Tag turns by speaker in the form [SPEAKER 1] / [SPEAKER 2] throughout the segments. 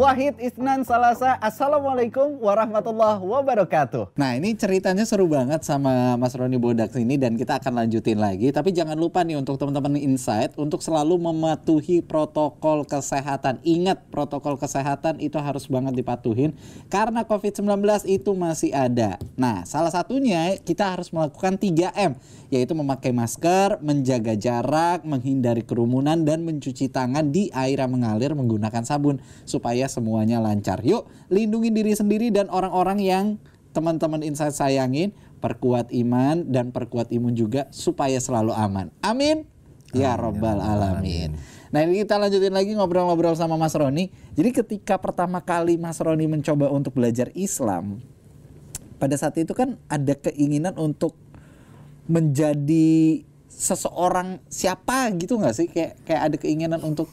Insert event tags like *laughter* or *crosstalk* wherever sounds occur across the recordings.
[SPEAKER 1] Wahid Isnan Salasa. Assalamualaikum warahmatullahi wabarakatuh.
[SPEAKER 2] Nah ini ceritanya seru banget sama Mas Roni Bodak ini dan kita akan lanjutin lagi. Tapi jangan lupa nih untuk teman-teman insight untuk selalu mematuhi protokol kesehatan. Ingat protokol kesehatan itu harus banget dipatuhin karena COVID-19 itu masih ada. Nah salah satunya kita harus melakukan 3M yaitu memakai masker, menjaga jarak, menghindari kerumunan dan mencuci tangan di air yang mengalir menggunakan sabun supaya semuanya lancar. Yuk, lindungi diri sendiri dan orang-orang yang teman-teman insight sayangin, perkuat iman dan perkuat imun juga supaya selalu aman. Amin. Ya robbal alamin. Nah ini kita lanjutin lagi ngobrol-ngobrol sama Mas Roni. Jadi ketika pertama kali Mas Roni mencoba untuk belajar Islam, pada saat itu kan ada keinginan untuk menjadi seseorang siapa gitu nggak sih kayak kayak ada keinginan untuk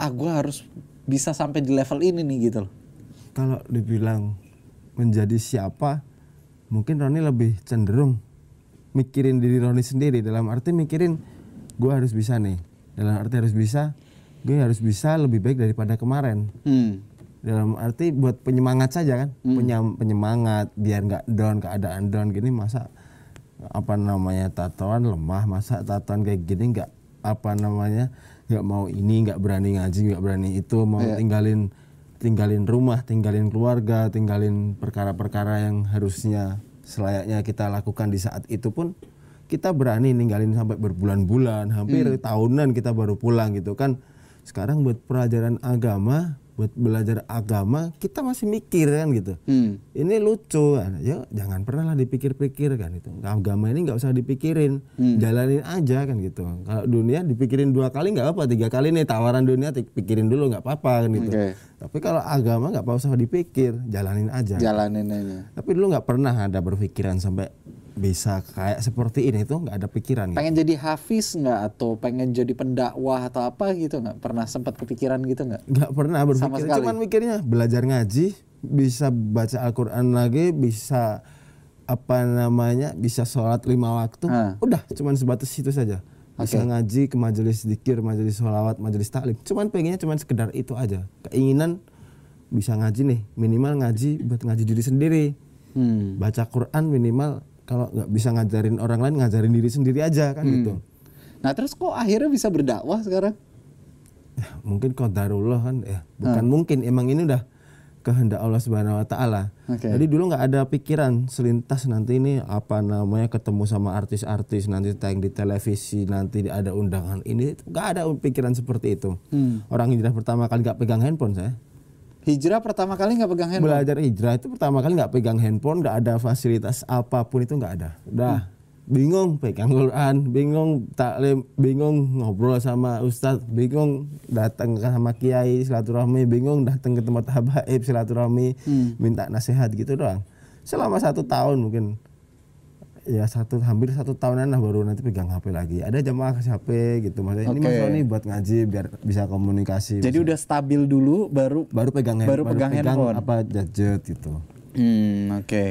[SPEAKER 2] ah gue harus bisa sampai di level ini nih gitu loh
[SPEAKER 3] Kalau dibilang menjadi siapa, mungkin Roni lebih cenderung mikirin diri Roni sendiri dalam arti mikirin gue harus bisa nih. Dalam arti harus bisa, gue harus bisa lebih baik daripada kemarin.
[SPEAKER 2] hmm.
[SPEAKER 3] dalam arti buat penyemangat saja kan Penyam- penyemangat biar nggak down keadaan down gini masa apa namanya tatoan lemah masa tatoan kayak gini nggak apa namanya nggak mau ini nggak berani ngaji nggak berani itu mau tinggalin tinggalin rumah tinggalin keluarga tinggalin perkara-perkara yang harusnya selayaknya kita lakukan di saat itu pun kita berani ninggalin sampai berbulan-bulan hampir tahunan kita baru pulang gitu kan. Sekarang buat pelajaran agama buat belajar agama kita masih mikir kan gitu.
[SPEAKER 2] Hmm.
[SPEAKER 3] ini lucu kan. Ya jangan pernah lah dipikir-pikir kan itu. Agama ini nggak usah dipikirin. Jalanin aja kan gitu. Kalau dunia dipikirin dua kali nggak apa tiga kali nih tawaran dunia pikirin dulu nggak apa-apa kan gitu.
[SPEAKER 2] Oke.
[SPEAKER 3] tapi kalau agama nggak usah dipikir jalanin aja.
[SPEAKER 2] Jalanin aja.
[SPEAKER 3] Tapi dulu nggak pernah ada berpikiran sampai bisa kayak seperti ini tuh nggak ada pikiran gitu.
[SPEAKER 2] pengen jadi hafiz nggak atau pengen jadi pendakwah atau apa gitu nggak pernah sempat kepikiran gitu nggak
[SPEAKER 3] nggak pernah
[SPEAKER 2] Sama
[SPEAKER 3] berpikir
[SPEAKER 2] sekali.
[SPEAKER 3] cuman mikirnya belajar ngaji bisa baca Al-Quran lagi bisa apa namanya bisa sholat lima waktu
[SPEAKER 2] Ah.
[SPEAKER 3] udah cuman sebatas itu saja bisa ngaji ke majelis zikir majelis sholawat majelis taklim cuman pengennya cuman sekedar itu aja keinginan bisa ngaji nih minimal ngaji buat ngaji diri sendiri
[SPEAKER 2] hmm.
[SPEAKER 3] baca Quran minimal kalau nggak bisa ngajarin orang lain ngajarin diri sendiri aja kan gitu
[SPEAKER 2] nah terus kok akhirnya bisa berdakwah sekarang
[SPEAKER 3] ya, mungkin qadarullah kan ya bukan mungkin emang ini udah kehendak Allah Subhanahu wa taala.
[SPEAKER 2] Oke.
[SPEAKER 3] Jadi dulu nggak ada pikiran selintas nanti ini apa namanya ketemu sama artis-artis nanti tayang di televisi nanti ada undangan ini nggak ada pikiran seperti itu.
[SPEAKER 2] Hmm.
[SPEAKER 3] Orang hijrah pertama kali nggak pegang handphone saya.
[SPEAKER 2] Hijrah pertama kali nggak pegang handphone?
[SPEAKER 3] Belajar hijrah itu pertama kali nggak pegang handphone, nggak ada fasilitas apa pun itu nggak ada. Udah. Bingung pegang Quran, bingung taklim, bingung ngobrol sama ustadz, bingung datang ke sama kiai silaturahmi, bingung datang ke tempat habaib silaturahmi, minta nasihat gitu doang. Selama satu tahun mungkin ya satu hampir satu tahunan lah baru nanti pegang HP lagi. Ada jamaah kasih HP gitu, maksudnya ini
[SPEAKER 2] Oke.
[SPEAKER 3] mas Roni buat ngaji biar bisa komunikasi.
[SPEAKER 2] jadi udah stabil dulu baru
[SPEAKER 3] baru pegang hand-
[SPEAKER 2] baru pegang handphone.
[SPEAKER 3] apa gadget gitu.
[SPEAKER 2] Hmm, oke.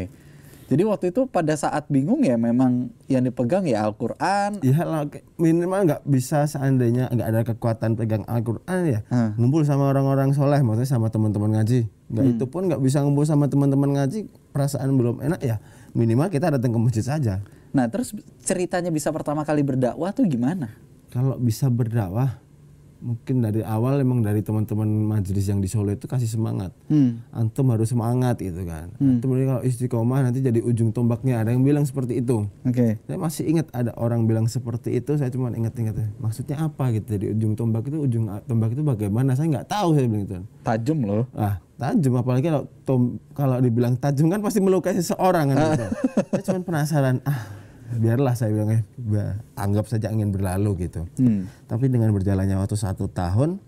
[SPEAKER 2] Jadi waktu itu pada saat bingung ya memang yang dipegang ya Al-Qur'an.
[SPEAKER 3] Ya lah, kayak minimal nggak bisa seandainya nggak ada kekuatan pegang Al-Quran ya
[SPEAKER 2] Hmm.
[SPEAKER 3] ngumpul sama orang-orang soleh maksudnya sama teman-teman ngaji nggak itu pun nggak bisa ngumpul sama teman-teman ngaji perasaan belum enak ya minimal kita datang ke masjid saja
[SPEAKER 2] Nah, terus ceritanya bisa pertama kali berdakwah tuh gimana?
[SPEAKER 3] kalau bisa berdakwah mungkin dari awal emang dari teman-teman majelis yang di Solo itu kasih semangat
[SPEAKER 2] Hmm.
[SPEAKER 3] antum harus semangat gitu kan antum ini kalau istiqomah nanti jadi ujung tombaknya ada yang bilang seperti itu
[SPEAKER 2] Oke.
[SPEAKER 3] Saya masih ingat ada orang bilang seperti itu, saya cuma ingat-ingat ya. Maksudnya apa gitu? Jadi ujung tombak itu ujung tombak itu bagaimana? Saya nggak tahu saya bilang itu.
[SPEAKER 2] Tajam loh.
[SPEAKER 3] Ah, tajam apalagi kalau tom, kalau dibilang tajam kan pasti melukai seseorang kan gitu. *laughs* saya cuma penasaran, ah biarlah saya bilang anggap saja ingin berlalu gitu.
[SPEAKER 2] Hmm.
[SPEAKER 3] Tapi dengan berjalannya waktu satu tahun,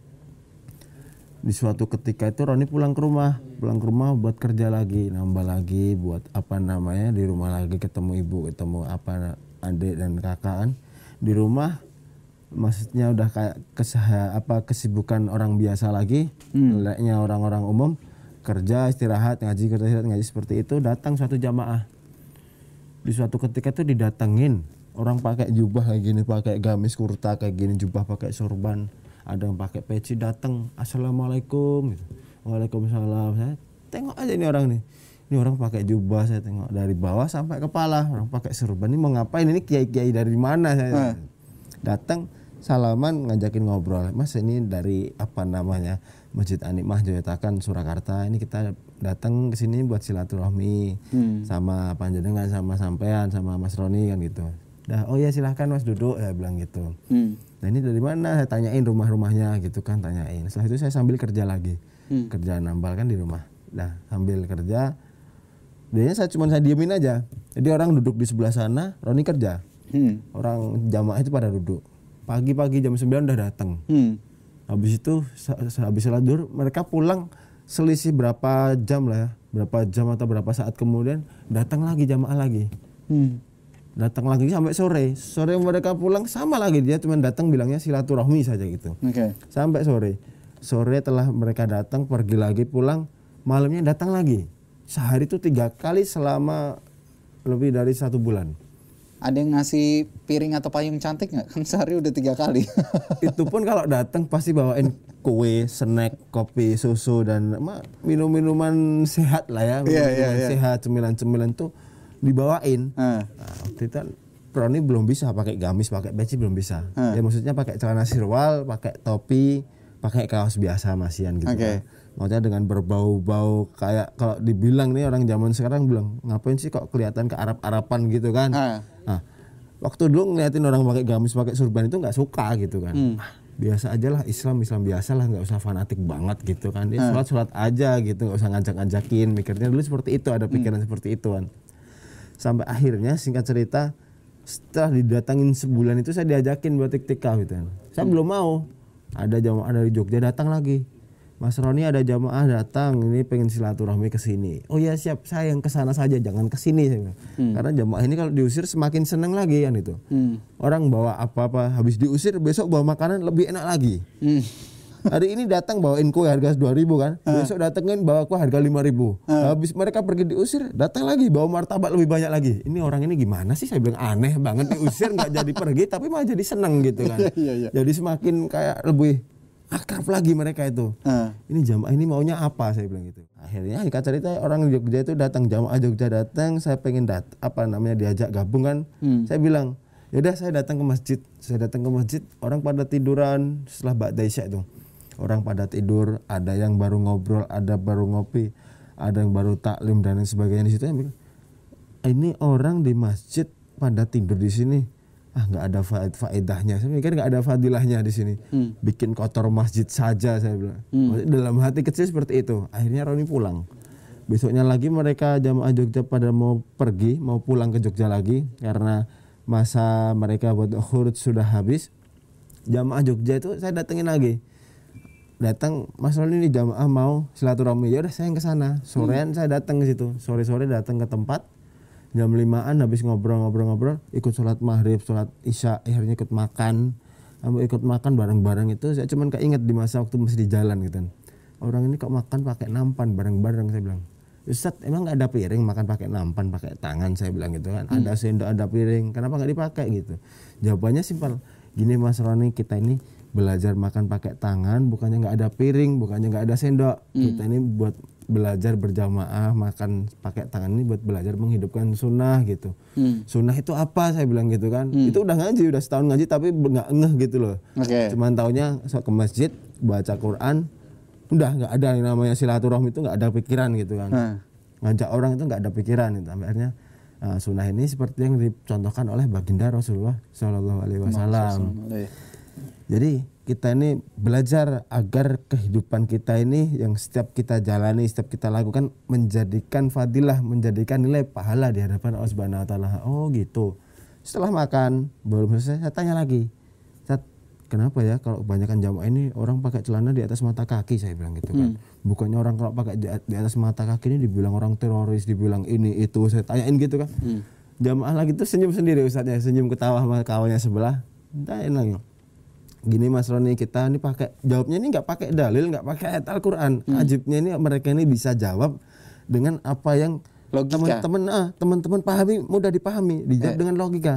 [SPEAKER 3] di suatu ketika itu Roni pulang ke rumah, pulang ke rumah buat kerja lagi, nambah lagi, buat apa namanya di rumah lagi ketemu ibu, ketemu apa adik dan kakak kan. Di rumah, maksudnya udah kayak kesaha, apa kesibukan orang biasa lagi, layaknya orang-orang umum kerja istirahat ngaji kerja istirahat ngaji seperti itu datang suatu jamaah di suatu ketika itu didatengin orang pakai jubah kayak gini pakai gamis kurta kayak gini jubah pakai sorban ada yang pakai peci datang assalamualaikum gitu. Waalaikumsalam. Saya tengok aja ini orang nih. Ini orang pakai jubah saya tengok dari bawah sampai kepala. Orang pakai serban ini mau ngapain? Ini kiai-kiai dari mana saya? Datang salaman ngajakin ngobrol. Mas ini dari apa namanya? Masjid Anikmah Joyotakan Surakarta. Ini kita datang ke sini buat silaturahmi sama panjenengan sama sampean sama Mas Roni kan gitu. Dah, oh ya silahkan Mas duduk saya bilang gitu.
[SPEAKER 2] Hmm.
[SPEAKER 3] Nah ini dari mana? Saya tanyain rumah-rumahnya gitu kan, tanyain. Setelah itu saya sambil kerja lagi, kerja nambal kan di rumah. Nah sambil kerja, dia saya cuma saya diemin aja. Jadi orang duduk di sebelah sana, Roni kerja.
[SPEAKER 2] Hmm.
[SPEAKER 3] Orang jamaah itu pada duduk. Pagi-pagi jam 9 udah datang.
[SPEAKER 2] Hmm.
[SPEAKER 3] Habis itu habis sholat duhur mereka pulang selisih berapa jam lah ya, berapa jam atau berapa saat kemudian datang lagi jamaah lagi
[SPEAKER 2] Hmm.
[SPEAKER 3] datang lagi sampai sore sore mereka pulang sama lagi dia cuma datang bilangnya silaturahmi saja gitu
[SPEAKER 2] Oke.
[SPEAKER 3] sampai sore sore telah mereka datang pergi lagi pulang malamnya datang lagi sehari itu tiga kali selama lebih dari satu bulan
[SPEAKER 2] Ada yang ngasih piring atau payung cantik nggak? *laughs* Kan sehari udah tiga kali. *laughs*
[SPEAKER 3] itu pun kalau datang pasti bawain kue snack kopi susu dan ma- minum-minuman sehat lah ya
[SPEAKER 2] Iya, iya,
[SPEAKER 3] minuman
[SPEAKER 2] iya.
[SPEAKER 3] sehat cemilan-cemilan tuh dibawain
[SPEAKER 2] Ah.
[SPEAKER 3] Nah, waktu itu kan Roni belum bisa pakai gamis, pakai peci belum bisa.
[SPEAKER 2] Hmm.
[SPEAKER 3] Ya maksudnya pakai celana sirwal, pakai topi, pakai kaos biasa masian gitu.
[SPEAKER 2] Oke.
[SPEAKER 3] kan. Maksudnya dengan berbau-bau kayak kalau dibilang nih orang zaman sekarang bilang ngapain sih kok kelihatan ke Arab-Arapan gitu kan.
[SPEAKER 2] Ah.
[SPEAKER 3] Nah, waktu dulu ngeliatin orang pakai gamis, pakai surban itu nggak suka gitu kan.
[SPEAKER 2] Hmm.
[SPEAKER 3] Ah, Biasa aja lah Islam Islam biasa lah nggak usah fanatik banget gitu kan
[SPEAKER 2] Hmm.
[SPEAKER 3] dia sholat sholat aja gitu nggak usah ngajak-ngajakin mikirnya dulu seperti itu ada pikiran
[SPEAKER 2] Hmm.
[SPEAKER 3] seperti itu kan sampai akhirnya singkat cerita setelah didatangin sebulan itu saya diajakin buat tiktika gitu kan. Saya belum mau. Ada jamaah dari Jogja datang lagi. Mas Roni ada jamaah datang ini pengen silaturahmi ke sini. Oh ya siap, saya yang ke sana saja, jangan ke sini saya bilang. Karena jamaah ini kalau diusir semakin seneng lagi kan itu.
[SPEAKER 2] Hmm.
[SPEAKER 3] Orang bawa apa-apa habis diusir besok bawa makanan lebih enak lagi.
[SPEAKER 2] Hmm.
[SPEAKER 3] Hari ini datang bawain kue harga 2000 kan. Besok datengin bawa kue harga 5000. Habis mereka pergi diusir, datang lagi bawa martabak lebih banyak lagi. Ini orang ini gimana sih? Saya bilang aneh banget diusir nggak jadi pergi tapi malah jadi seneng gitu kan. *laughs*
[SPEAKER 2] Iya, iya.
[SPEAKER 3] Jadi semakin kayak lebih akrab lagi mereka itu.
[SPEAKER 2] Ah.
[SPEAKER 3] Ini jamaah ini maunya apa saya bilang gitu. Akhirnya singkat cerita orang Jogja itu datang jamaah Jogja datang, saya pengen dat apa namanya diajak gabung kan. Saya bilang, "Yaudah saya datang ke masjid." Saya datang ke masjid, orang pada tiduran setelah Ba'da Isya itu. Orang pada tidur, ada yang baru ngobrol, ada baru ngopi, ada yang baru taklim dan lain sebagainya di situ. Bilang, ini orang di masjid pada tidur di sini ah nggak ada faed faedahnya. Saya mikir nggak ada fadilahnya di sini. Bikin kotor masjid saja saya bilang. Maksudnya dalam hati kecil seperti itu. Akhirnya Roni pulang. Besoknya lagi mereka jamaah Jogja pada mau pergi mau pulang ke Jogja lagi karena masa mereka buat khurut sudah habis. Jamaah Jogja itu saya datengin lagi. Datang Mas Roni ini jamaah mau silaturahmi. Ya udah saya yang ke sana. Sorean saya datang ke situ. Sore sore datang ke tempat jam limaan habis ngobrol-ngobrol-ngobrol ikut sholat maghrib sholat isya akhirnya ikut makan. Ikut makan bareng-bareng itu saya cuman keinget di masa waktu masih di jalan gitu. Kan. orang ini kok makan pakai nampan bareng-bareng saya bilang. Ustadz emang nggak ada piring makan pakai nampan pakai tangan saya bilang gitu kan. Ada sendok ada piring kenapa nggak dipakai gitu? Jawabannya simpel. Gini Mas Roni kita ini belajar makan pakai tangan bukannya nggak ada piring bukannya nggak ada sendok. Kita ini buat belajar berjamaah makan pakai tangan ini buat belajar menghidupkan sunnah gitu. Sunnah itu apa? Saya bilang gitu kan. Itu udah ngaji udah setahun ngaji tapi nggak ngeh gitu loh.
[SPEAKER 2] Oke.
[SPEAKER 3] cuman taunya ke masjid baca Quran udah nggak ada yang namanya silaturahmi itu nggak ada pikiran gitu kan.
[SPEAKER 2] Nah.
[SPEAKER 3] ngajak orang itu nggak ada pikiran itu akhirnya uh, sunnah ini seperti yang dicontohkan oleh baginda Rasulullah Shallallahu Alaihi Wasallam jadi kita ini belajar agar kehidupan kita ini yang setiap kita jalani, setiap kita lakukan menjadikan fadilah, menjadikan nilai pahala di hadapan Allah Subhanahu wa taala. Oh gitu. Setelah makan, belum selesai saya tanya lagi. Kenapa ya kalau kebanyakan jamaah ini orang pakai celana di atas mata kaki saya bilang gitu kan. Bukannya orang kalau pakai di atas mata kaki ini dibilang orang teroris, dibilang ini itu. Saya tanyain gitu kan. Jamaah lagi tuh senyum sendiri Ustaznya, senyum ketawa sama kawannya sebelah. Tanyain lagi gini Mas Roni kita ini pakai jawabnya ini nggak pakai dalil nggak pakai ayat Al-Qur'an. Ajibnya ini mereka ini bisa jawab dengan apa yang teman-teman ah, teman-teman pahami mudah dipahami dijawab dengan logika.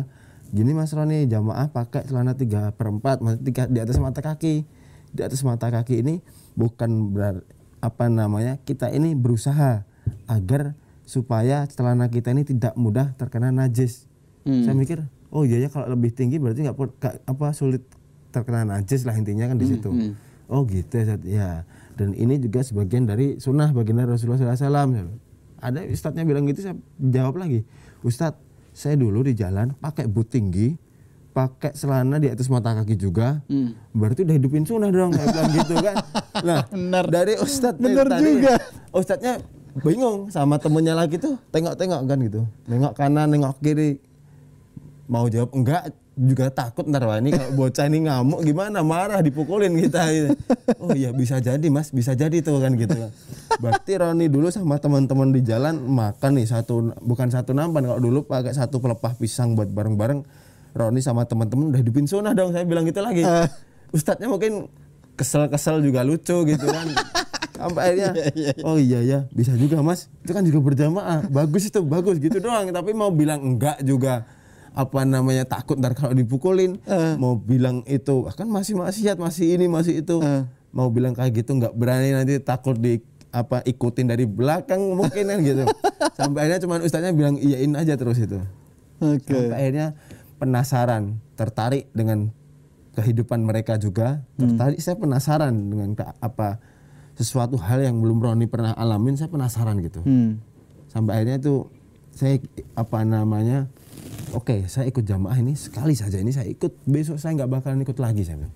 [SPEAKER 3] Gini Mas Roni jamaah pakai celana tiga perempat maksudnya tiga di atas mata kaki. Di atas mata kaki ini bukan berar apa namanya kita ini berusaha agar supaya celana kita ini tidak mudah terkena najis. Saya mikir, oh iya ya kalau lebih tinggi berarti nggak- apa sulit terkena najis lah intinya kan di situ. Oh gitu ya, ya. Dan ini juga sebagian dari sunnah baginda Rasulullah SAW. Ada ustadznya bilang gitu, saya jawab lagi, Ustadz, saya dulu di jalan pakai boot tinggi, pakai celana di atas mata kaki juga, berarti udah hidupin sunnah dong, kayak bilang gitu kan. Nah, *laughs*
[SPEAKER 2] Bener.
[SPEAKER 3] dari ustadz
[SPEAKER 2] Bener
[SPEAKER 3] tadi,
[SPEAKER 2] juga.
[SPEAKER 3] Ustadznya bingung sama temennya lagi tuh, tengok-tengok kan gitu, nengok kanan, nengok kiri, mau jawab enggak juga takut ntar wah ini kalau bocah ini ngamuk gimana? Marah dipukulin kita. Gitu. oh iya bisa jadi mas. Bisa jadi tuh kan gitu berarti Roni dulu sama teman-teman di jalan makan nih satu bukan satu nampan kalau dulu pakai satu pelepah pisang buat bareng-bareng Roni sama teman-teman udah hidupin sunnah dong saya bilang gitu lagi. Ustadznya mungkin kesel-kesel juga lucu gitu kan. Sampai akhirnya oh iya ya bisa juga mas. Itu kan juga berjamaah. Bagus itu bagus gitu doang. Tapi mau bilang enggak juga apa namanya takut ntar kalau dipukulin mau bilang itu "Ah, kan masih maksiat masih ini masih itu. Mau bilang kayak gitu nggak berani nanti takut di apa ikutin dari belakang mungkin kan gitu. *laughs* Sampai akhirnya cuman ustadznya bilang iyain aja terus itu.
[SPEAKER 2] Oke.
[SPEAKER 3] sampai akhirnya penasaran tertarik dengan kehidupan mereka juga. Tertarik saya penasaran dengan ke- apa sesuatu hal yang belum Roni pernah alamin saya penasaran gitu.
[SPEAKER 2] Hmm.
[SPEAKER 3] sampai akhirnya itu saya apa namanya oke saya ikut jamaah ini sekali saja. Ini saya ikut. Besok saya nggak bakalan ikut lagi saya bilang.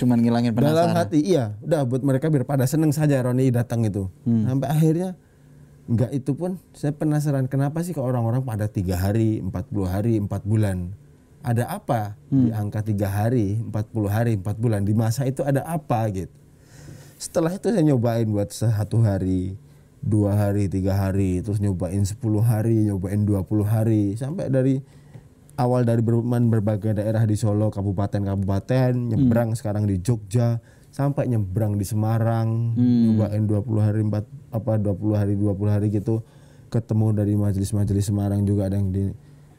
[SPEAKER 2] Cuman ngilangin
[SPEAKER 3] dalam
[SPEAKER 2] penasaran.
[SPEAKER 3] hati iya. Udah buat mereka biar pada seneng saja Roni datang itu. Sampai akhirnya nggak itu pun saya penasaran kenapa sih kok orang-orang pada tiga hari 40 hari empat bulan? Ada apa di angka tiga hari 40 hari empat bulan? Di masa itu ada apa gitu? Setelah itu saya nyobain buat satu hari dua hari tiga hari terus nyobain 10 hari nyobain 20 hari. Sampai dari awal dari bermain berbagai daerah di Solo kabupaten-kabupaten nyebrang sekarang di Jogja sampai nyebrang di Semarang nyobain 20 hari empat apa 20 hari 20 hari gitu. Ketemu dari majelis-majelis Semarang juga ada yang di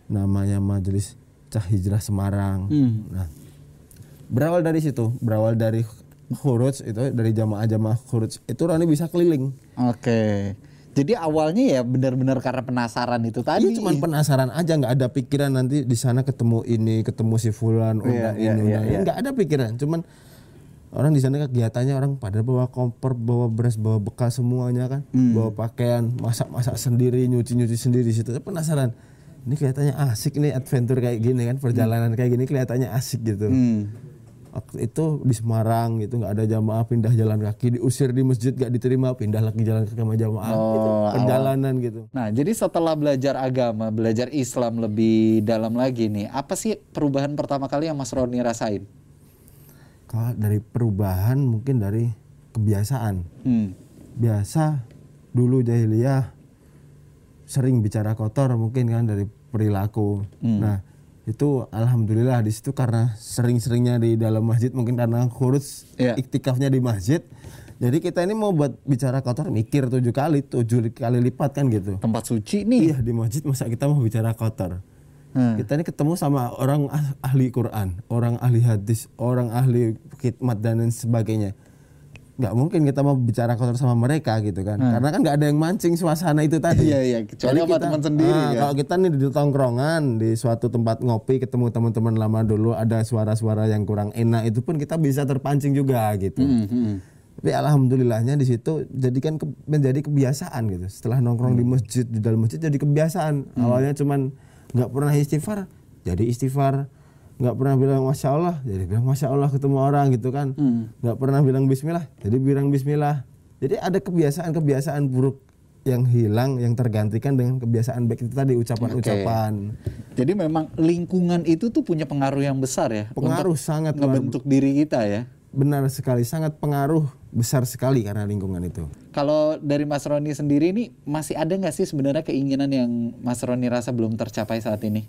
[SPEAKER 3] namanya majelis Cah Hijrah Semarang. Nah berawal dari situ berawal dari khuruj itu dari jamaah-jamaah khuruj itu Rani bisa keliling.
[SPEAKER 2] Oke. Jadi awalnya ya benar-benar karena penasaran itu tadi.
[SPEAKER 3] Iya cuman penasaran aja nggak ada pikiran nanti di sana ketemu ini ketemu si fulan undang
[SPEAKER 2] iya,
[SPEAKER 3] ini
[SPEAKER 2] iya,
[SPEAKER 3] undang
[SPEAKER 2] iya.
[SPEAKER 3] ini nggak ada pikiran cuman orang di sana kegiatannya orang pada bawa kompor bawa beras bawa bekal semuanya kan
[SPEAKER 2] Hmm.
[SPEAKER 3] bawa pakaian masak masak sendiri nyuci nyuci sendiri di situ penasaran ini kelihatannya asik nih adventure kayak gini kan perjalanan kayak gini kelihatannya asik gitu
[SPEAKER 2] Hmm.
[SPEAKER 3] Waktu itu di Semarang gitu nggak ada jamaah pindah jalan kaki diusir di masjid nggak diterima pindah lagi jalan kaki sama jamaah gitu.
[SPEAKER 2] Oh,
[SPEAKER 3] perjalanan gitu
[SPEAKER 2] Nah, jadi setelah belajar agama, belajar Islam lebih dalam lagi nih, apa sih perubahan pertama kali yang Mas Roni rasain?
[SPEAKER 3] Kalau dari perubahan mungkin dari kebiasaan.
[SPEAKER 2] Hmm.
[SPEAKER 3] Biasa dulu jahiliyah sering bicara kotor mungkin kan dari perilaku. Nah, itu alhamdulillah di situ karena sering-seringnya di dalam masjid mungkin karena kurus
[SPEAKER 2] Iya.
[SPEAKER 3] iktikafnya di masjid. Jadi kita ini mau buat bicara kotor mikir tujuh kali, tujuh kali lipat kan gitu.
[SPEAKER 2] Tempat suci nih.
[SPEAKER 3] Iya di masjid masa kita mau bicara kotor.
[SPEAKER 2] Hmm.
[SPEAKER 3] Kita ini ketemu sama orang ah- ahli Quran, orang ahli hadis, orang ahli khidmat dan lain sebagainya. Nggak mungkin kita mau bicara kotor sama mereka gitu kan, karena kan nggak ada yang mancing suasana itu tadi.
[SPEAKER 2] Iya, iya, kecuali
[SPEAKER 3] Jadi
[SPEAKER 2] sama teman sendiri
[SPEAKER 3] ah,
[SPEAKER 2] kan.
[SPEAKER 3] Kalau kita nih di tongkrongan di suatu tempat ngopi ketemu teman-teman lama dulu ada suara-suara yang kurang enak itu pun kita bisa terpancing juga gitu.
[SPEAKER 2] Hmm, hmm.
[SPEAKER 3] Tapi alhamdulillahnya di situ jadikan ke- menjadi kebiasaan gitu. Setelah nongkrong di masjid di dalam masjid jadi kebiasaan. Awalnya cuman nggak pernah istighfar, jadi istighfar. Nggak pernah bilang masya Allah, jadi bilang masya Allah ketemu orang gitu kan. Nggak pernah bilang Bismillah, jadi bilang Bismillah. Jadi ada kebiasaan-kebiasaan buruk yang hilang, yang tergantikan dengan kebiasaan baik itu tadi ucapan-ucapan.
[SPEAKER 2] Jadi memang lingkungan itu tuh punya pengaruh yang besar ya.
[SPEAKER 3] Pengaruh
[SPEAKER 2] untuk
[SPEAKER 3] sangat
[SPEAKER 2] ngebentuk diri kita ya.
[SPEAKER 3] benar sekali, sangat pengaruh besar sekali karena lingkungan itu.
[SPEAKER 2] Kalau dari Mas Roni sendiri nih masih ada nggak sih sebenarnya keinginan yang Mas Roni rasa belum tercapai saat ini?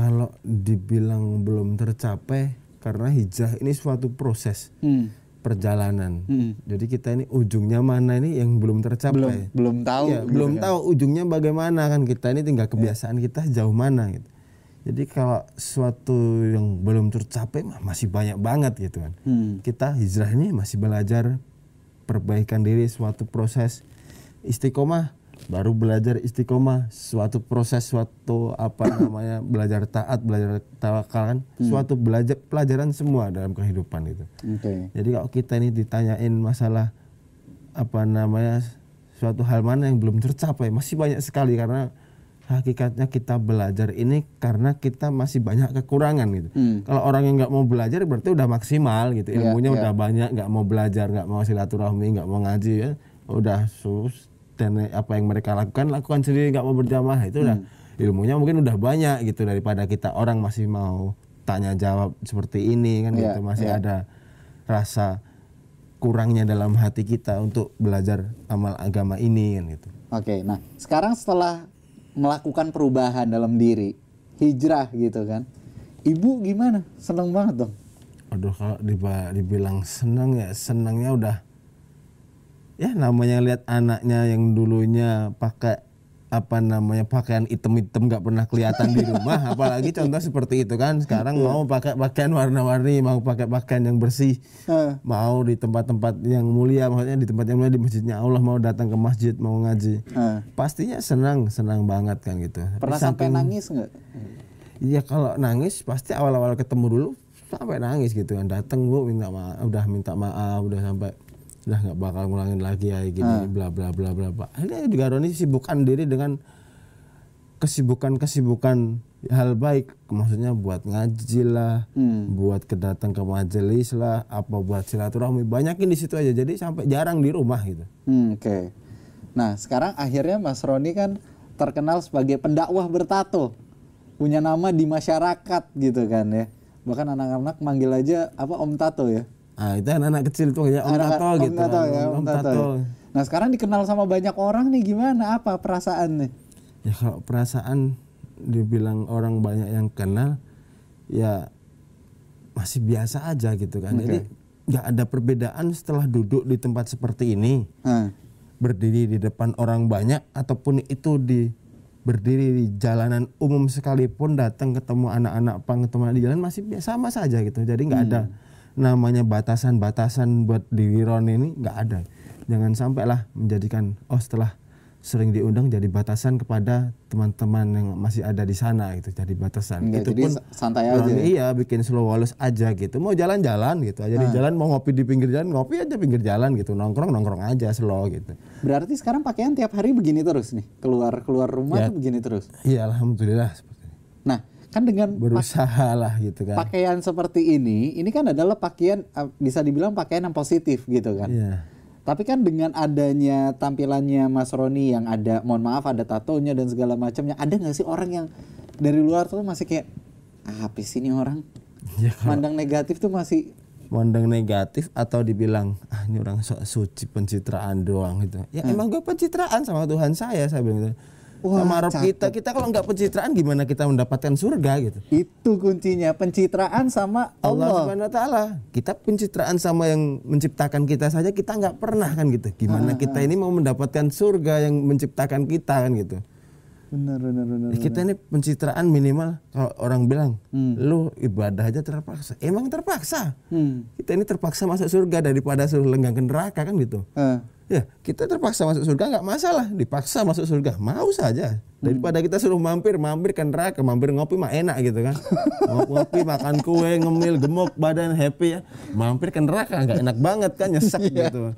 [SPEAKER 3] Kalau dibilang belum tercapai karena hijrah ini suatu proses
[SPEAKER 2] Hmm.
[SPEAKER 3] perjalanan.
[SPEAKER 2] Hmm.
[SPEAKER 3] Jadi kita ini ujungnya mana ini yang belum tercapai.
[SPEAKER 2] Belum belum tahu.
[SPEAKER 3] Iya,
[SPEAKER 2] gitu
[SPEAKER 3] belum
[SPEAKER 2] kan.
[SPEAKER 3] tahu ujungnya bagaimana kan kita ini tinggal kebiasaan kita jauh mana gitu. Jadi kalau suatu yang belum tercapai masih banyak banget gitu kan.
[SPEAKER 2] Hmm.
[SPEAKER 3] Kita hijrah ini masih belajar perbaikan diri suatu proses istiqomah baru belajar istiqomah suatu proses suatu apa *coughs* namanya belajar taat belajar tawakal kan suatu belajar pelajaran semua dalam kehidupan itu
[SPEAKER 2] Oke.
[SPEAKER 3] jadi kalau kita ini ditanyain masalah apa namanya suatu hal mana yang belum tercapai masih banyak sekali karena hakikatnya kita belajar ini karena kita masih banyak kekurangan gitu.
[SPEAKER 2] Hmm.
[SPEAKER 3] Kalau orang yang nggak mau belajar berarti udah maksimal gitu.
[SPEAKER 2] Iya,
[SPEAKER 3] Ilmunya
[SPEAKER 2] iya.
[SPEAKER 3] udah banyak, nggak mau belajar, nggak mau silaturahmi, nggak mau ngaji ya, udah sus dan apa yang mereka lakukan lakukan sendiri nggak mau berjamaah itu udah
[SPEAKER 2] Hmm.
[SPEAKER 3] ilmunya mungkin udah banyak gitu daripada kita orang masih mau tanya jawab seperti ini kan
[SPEAKER 2] Iya,
[SPEAKER 3] gitu masih
[SPEAKER 2] iya.
[SPEAKER 3] ada rasa kurangnya dalam hati kita untuk belajar amal agama ini kan gitu.
[SPEAKER 2] Oke, nah sekarang setelah melakukan perubahan dalam diri, hijrah gitu kan, ibu gimana? Seneng banget dong.
[SPEAKER 3] Aduh kalau dibilang senang ya senangnya udah ya namanya lihat anaknya yang dulunya pakai apa namanya pakaian item-item nggak pernah kelihatan di rumah. *laughs* Apalagi contoh seperti itu kan. Sekarang mau pakai pakaian warna-warni mau pakai pakaian yang bersih. Mau di tempat-tempat yang mulia maksudnya di tempat yang mulia di masjidnya Allah mau datang ke masjid mau ngaji. Pastinya senang senang banget kan gitu.
[SPEAKER 2] Pernah sampai
[SPEAKER 3] saking-
[SPEAKER 2] nangis nggak?
[SPEAKER 3] Iya kalau nangis pasti awal-awal ketemu dulu sampai nangis gitu kan. Datang bu minta maaf udah minta maaf udah sampai udah nggak bakal ngulangin lagi ya gini bla bla bla bla bla akhirnya juga Roni sibukkan diri dengan kesibukan kesibukan hal baik maksudnya buat ngaji lah
[SPEAKER 2] Hmm.
[SPEAKER 3] buat kedatang ke majelis lah apa buat silaturahmi banyakin di situ aja jadi sampai jarang di rumah gitu
[SPEAKER 2] Hmm, Oke. Nah sekarang akhirnya Mas Roni kan terkenal sebagai pendakwah bertato, punya nama di masyarakat gitu kan ya. Bahkan anak-anak manggil aja apa Om Tato ya.
[SPEAKER 3] Ah itu anak-anak kecil tuh ya om
[SPEAKER 2] Anak-
[SPEAKER 3] tato
[SPEAKER 2] Om
[SPEAKER 3] gitu
[SPEAKER 2] Tato ya, Om, Tato. ya. Nah sekarang dikenal sama banyak orang nih gimana? Apa perasaannya?
[SPEAKER 3] Ya kalau perasaan dibilang orang banyak yang kenal ya masih biasa aja gitu kan. Jadi nggak ada perbedaan setelah duduk di tempat seperti ini,
[SPEAKER 2] Nah,
[SPEAKER 3] berdiri di depan orang banyak ataupun itu di berdiri di jalanan umum sekalipun datang ketemu anak-anak pang ketemu anak di jalan masih biasa sama saja gitu. Jadi nggak ada namanya batasan-batasan buat diri Ron ini nggak ada. Jangan sampai lah menjadikan oh setelah sering diundang jadi batasan kepada teman-teman yang masih ada di sana gitu jadi batasan.
[SPEAKER 2] Enggak,
[SPEAKER 3] Itu
[SPEAKER 2] jadi
[SPEAKER 3] pun
[SPEAKER 2] sa- santai aja.
[SPEAKER 3] Ron iya bikin slow walus aja gitu. Mau jalan-jalan gitu aja di jalan mau ngopi di pinggir jalan ngopi aja pinggir jalan gitu nongkrong nongkrong aja slow gitu.
[SPEAKER 2] berarti sekarang pakaian tiap hari begini terus nih, keluar keluar rumah
[SPEAKER 3] Ya.
[SPEAKER 2] tuh begini terus.
[SPEAKER 3] Iya alhamdulillah seperti.
[SPEAKER 2] Nah kan dengan
[SPEAKER 3] berusaha lah gitu kan.
[SPEAKER 2] pakaian seperti ini, ini kan adalah pakaian uh, bisa dibilang pakaian yang positif gitu kan.
[SPEAKER 3] Iya.
[SPEAKER 2] Tapi kan dengan adanya tampilannya Mas Roni yang ada, mohon maaf ada tatonya dan segala macamnya, ada nggak sih orang yang dari luar tuh masih kayak "Ah, apa sih ini orang?
[SPEAKER 3] Ya
[SPEAKER 2] Mandang negatif tuh masih
[SPEAKER 3] mandang negatif atau dibilang ah ini orang sok suci pencitraan doang gitu. Ya emang gue pencitraan sama Tuhan saya saya bilang gitu.
[SPEAKER 2] Wah,
[SPEAKER 3] sama Rob kita kita kalau nggak pencitraan gimana kita mendapatkan surga gitu.
[SPEAKER 2] itu kuncinya pencitraan sama
[SPEAKER 3] Allah
[SPEAKER 2] Allah.
[SPEAKER 3] Subhanahu wa taala. Kita pencitraan sama yang menciptakan kita saja kita nggak pernah kan gitu. Gimana kita ini mau mendapatkan surga yang menciptakan kita kan gitu.
[SPEAKER 2] Benar benar benar.
[SPEAKER 3] Kita ini pencitraan minimal kalau orang bilang lu ibadah aja terpaksa. Emang terpaksa.
[SPEAKER 2] Hmm.
[SPEAKER 3] Kita ini terpaksa masuk surga daripada suruh lenggang ke neraka kan gitu.
[SPEAKER 2] Eh,
[SPEAKER 3] Ya, kita terpaksa masuk surga nggak masalah, dipaksa masuk surga mau saja. Daripada kita suruh mampir, mampir ke neraka, mampir ngopi mah enak gitu kan. *laughs* Ngopi, makan kue, ngemil, gemuk, badan happy ya. Mampir ke neraka nggak enak banget kan, nyesek gitu.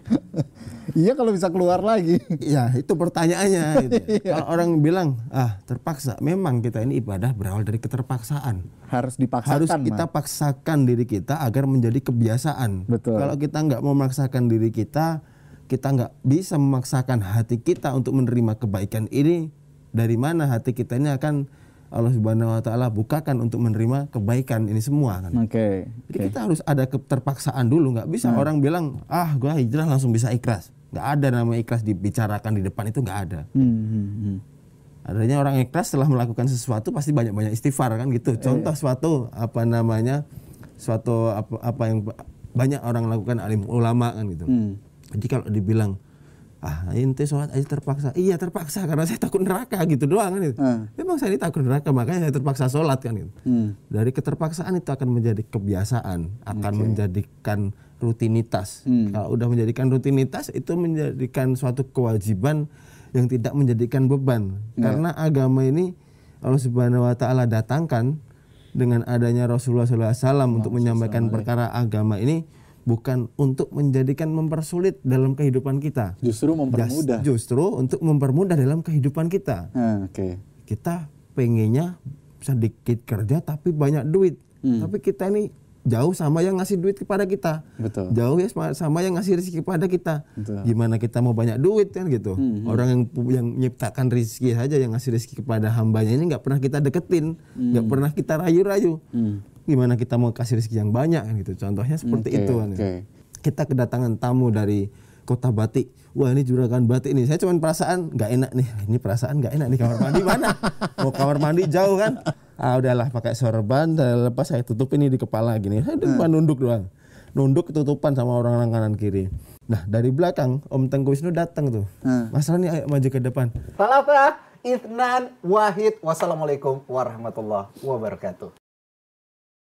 [SPEAKER 2] iya kalau bisa keluar lagi.
[SPEAKER 3] Ya, itu pertanyaannya. gitu. *laughs* Kalau orang bilang, ah terpaksa, memang kita ini ibadah berawal dari keterpaksaan.
[SPEAKER 2] Harus dipaksakan.
[SPEAKER 3] Harus kita paksakan diri kita agar menjadi kebiasaan.
[SPEAKER 2] Betul.
[SPEAKER 3] Kalau kita nggak memaksakan diri kita, kita nggak bisa memaksakan hati kita untuk menerima kebaikan ini. Dari mana hati kita ini akan Allah Subhanahu Wa Taala bukakan untuk menerima kebaikan ini semua kan.
[SPEAKER 2] Oke.
[SPEAKER 3] Jadi kita harus ada keterpaksaan dulu, nggak bisa orang bilang ah gua hijrah langsung bisa ikhlas. Nggak ada nama ikhlas dibicarakan di depan itu nggak ada.
[SPEAKER 2] Hmm, hmm, hmm.
[SPEAKER 3] Adanya orang ikhlas setelah melakukan sesuatu pasti banyak-banyak istighfar kan gitu. Contoh suatu apa namanya suatu apa, apa yang ba- banyak orang lakukan alim ulama kan gitu.
[SPEAKER 2] Hmm.
[SPEAKER 3] Jadi kalau dibilang ah ente sholat aja terpaksa iya terpaksa karena saya takut neraka gitu doang kan gitu.
[SPEAKER 2] Hmm.
[SPEAKER 3] memang saya ini takut neraka makanya saya terpaksa sholat kan gitu.
[SPEAKER 2] Hmm.
[SPEAKER 3] dari keterpaksaan itu akan menjadi kebiasaan akan menjadikan rutinitas
[SPEAKER 2] Hmm.
[SPEAKER 3] kalau udah menjadikan rutinitas itu menjadikan suatu kewajiban yang tidak menjadikan beban
[SPEAKER 2] Ya.
[SPEAKER 3] karena agama ini Allah Subhanahu Wa Taala datangkan dengan adanya Rasulullah SAW untuk menyampaikan perkara agama ini bukan untuk menjadikan mempersulit dalam kehidupan kita
[SPEAKER 2] Justru mempermudah.
[SPEAKER 3] Justru untuk mempermudah dalam kehidupan kita
[SPEAKER 2] Ah, Oke.
[SPEAKER 3] kita pengennya sedikit kerja tapi banyak duit
[SPEAKER 2] Hmm.
[SPEAKER 3] tapi kita ini jauh sama yang ngasih duit kepada kita
[SPEAKER 2] Betul.
[SPEAKER 3] jauh ya sama- yang ngasih rezeki kepada kita
[SPEAKER 2] Betul.
[SPEAKER 3] gimana kita mau banyak duit kan gitu
[SPEAKER 2] Hmm,
[SPEAKER 3] orang yang yang menciptakan rezeki saja yang ngasih rezeki kepada hambanya ini nggak pernah kita deketin nggak pernah kita rayu-rayu
[SPEAKER 2] Hmm.
[SPEAKER 3] Gimana kita mau kasih rezeki yang banyak kan gitu. Contohnya seperti
[SPEAKER 2] Oke,
[SPEAKER 3] itu kan
[SPEAKER 2] oke.
[SPEAKER 3] kita kedatangan tamu dari kota batik. Wah ini juragan batik nih. Saya cuma perasaan nggak enak nih. *laughs* Ini perasaan nggak enak nih kamar mandi mana? Mau kamar mandi jauh kan? Ah udahlah pakai sorban dan lepas saya tutup ini di kepala gini. Saya cuma nunduk doang. Nunduk ketutupan sama orang orang kanan kiri. Nah dari belakang Om Tengku Wisnu datang tuh.
[SPEAKER 2] Hmm.
[SPEAKER 3] Mas Roni ayo maju ke depan.
[SPEAKER 1] Salasa, Isnan, Wahid. Wassalamualaikum warahmatullahi wabarakatuh.